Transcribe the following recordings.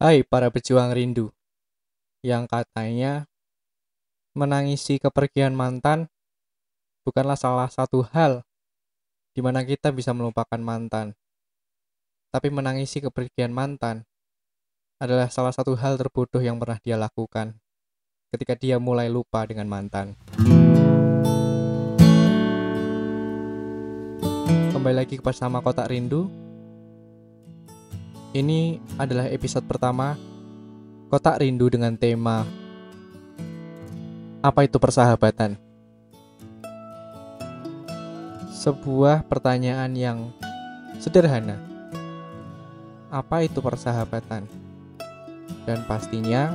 Hai para pejuang rindu yang katanya menangisi kepergian mantan bukanlah salah satu hal di mana kita bisa melupakan mantan. Tapi menangisi kepergian mantan adalah salah satu hal terbodoh yang pernah dia lakukan ketika dia mulai lupa dengan mantan. Kembali lagi bersama Kotak Rindu. Ini adalah episode pertama Kotak Rindu dengan tema Apa itu persahabatan? Sebuah pertanyaan yang sederhana. Apa itu persahabatan? Dan pastinya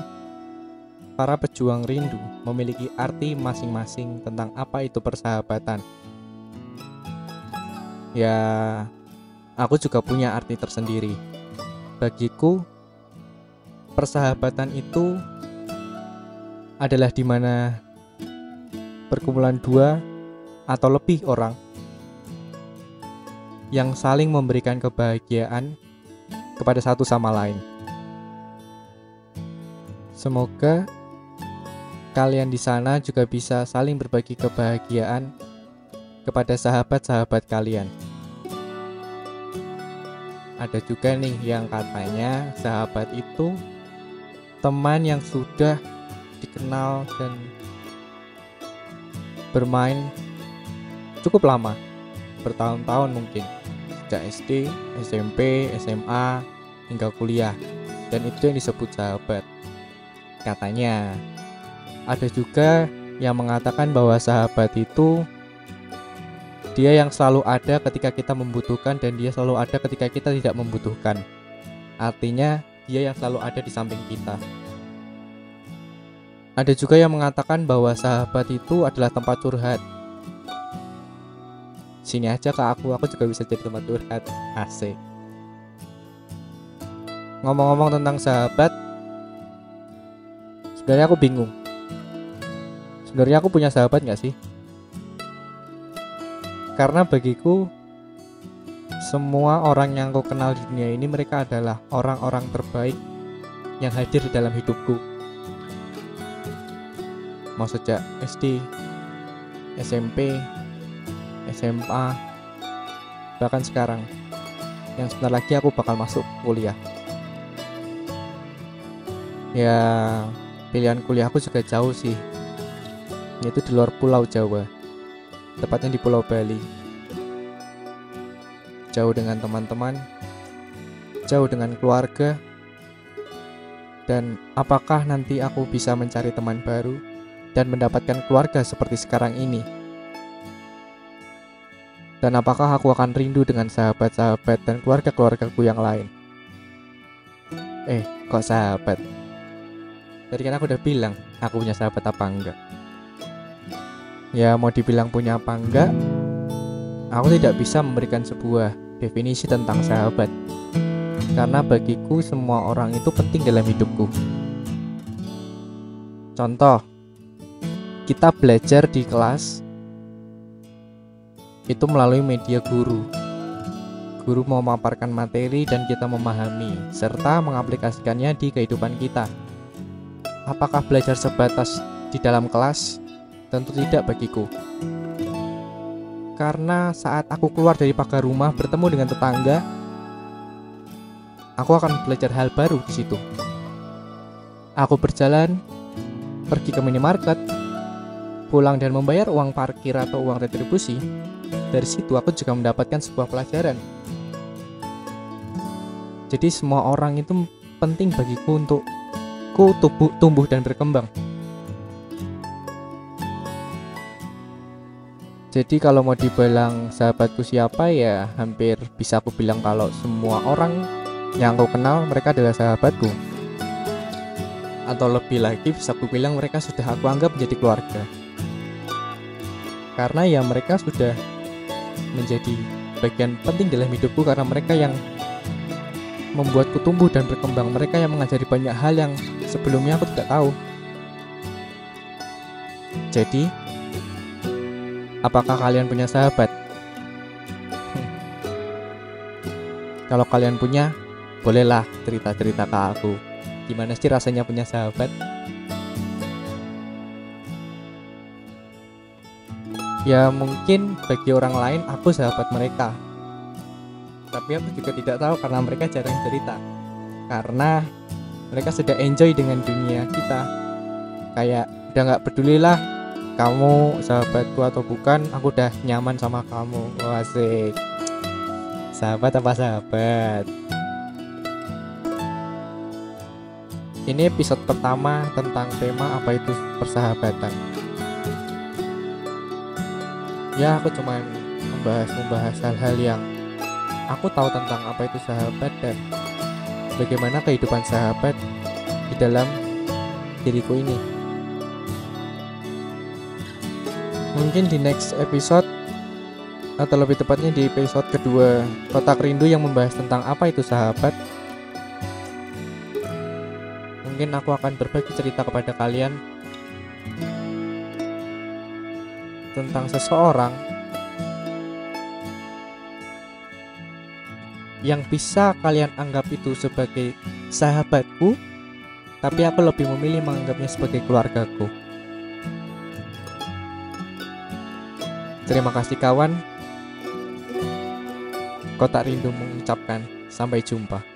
para pejuang rindu memiliki arti masing-masing tentang apa itu persahabatan. Ya, aku juga punya arti tersendiri. Bagiku, persahabatan itu adalah di mana perkumpulan dua atau lebih orang yang saling memberikan kebahagiaan kepada satu sama lain. Semoga kalian di sana juga bisa saling berbagi kebahagiaan kepada sahabat-sahabat kalian ada juga nih yang katanya sahabat itu teman yang sudah dikenal dan bermain cukup lama bertahun-tahun mungkin. Sejak SD, SMP, SMA hingga kuliah. Dan itu yang disebut sahabat. Katanya ada juga yang mengatakan bahwa sahabat itu dia yang selalu ada ketika kita membutuhkan dan dia selalu ada ketika kita tidak membutuhkan. Artinya, dia yang selalu ada di samping kita. Ada juga yang mengatakan bahwa sahabat itu adalah tempat curhat. Sini aja ke aku, aku juga bisa jadi tempat curhat. Asik. Ngomong-ngomong tentang sahabat, sebenarnya aku bingung. Sebenarnya aku punya sahabat nggak sih? Karena bagiku semua orang yang aku kenal di dunia ini mereka adalah orang-orang terbaik yang hadir di dalam hidupku. Mau sejak SD, SMP, SMA, bahkan sekarang yang sebentar lagi aku bakal masuk kuliah. Ya, pilihan kuliahku juga jauh sih, yaitu di luar pulau Jawa tepatnya di Pulau Bali. Jauh dengan teman-teman, jauh dengan keluarga, dan apakah nanti aku bisa mencari teman baru dan mendapatkan keluarga seperti sekarang ini? Dan apakah aku akan rindu dengan sahabat-sahabat dan keluarga-keluargaku yang lain? Eh, kok sahabat? Tadi kan aku udah bilang, aku punya sahabat apa enggak? Ya mau dibilang punya apa enggak Aku tidak bisa memberikan sebuah definisi tentang sahabat. Karena bagiku semua orang itu penting dalam hidupku. Contoh Kita belajar di kelas Itu melalui media guru. Guru mau memaparkan materi dan kita memahami Serta mengaplikasikannya di kehidupan kita. Apakah belajar sebatas di dalam kelas Tentu tidak bagiku. Karena saat aku keluar dari pagar rumah bertemu dengan tetangga, aku akan belajar hal baru di situ. Aku berjalan pergi ke minimarket, pulang dan membayar uang parkir atau uang retribusi. Dari situ aku juga mendapatkan sebuah pelajaran. Jadi semua orang itu penting bagiku untuk ku tumbuh dan berkembang. Jadi kalau mau dibilang sahabatku siapa ya hampir bisa aku bilang kalau semua orang yang aku kenal mereka adalah sahabatku. Atau lebih lagi bisa aku bilang mereka sudah aku anggap menjadi keluarga. Karena ya mereka sudah menjadi bagian penting dalam hidupku karena mereka yang membuatku tumbuh dan berkembang. Mereka yang mengajari banyak hal yang sebelumnya aku tidak tahu. Jadi, Apakah kalian punya sahabat? Kalau kalian punya, bolehlah cerita-cerita ke aku. gimana sih rasanya punya sahabat ya mungkin bagi orang lain aku sahabat mereka tapi aku juga tidak tahu karena mereka jarang cerita karena mereka sudah enjoy dengan dunia kita kayak udah nggak pedulilah kamu sahabatku atau bukan aku udah nyaman sama kamu. Wah, asik. Sahabat apa sahabat? Ini episode pertama tentang tema apa itu persahabatan? Ya aku cuma membahas membahas hal-hal yang aku tahu tentang apa itu sahabat dan bagaimana kehidupan sahabat di dalam diriku ini mungkin di next episode atau lebih tepatnya di episode kedua kotak rindu yang membahas tentang apa itu sahabat mungkin aku akan berbagi cerita kepada kalian tentang seseorang yang bisa kalian anggap itu sebagai sahabatku, tapi aku lebih memilih menganggapnya sebagai keluargaku. Terima kasih kawan. Kotak rindu mengucapkan sampai jumpa.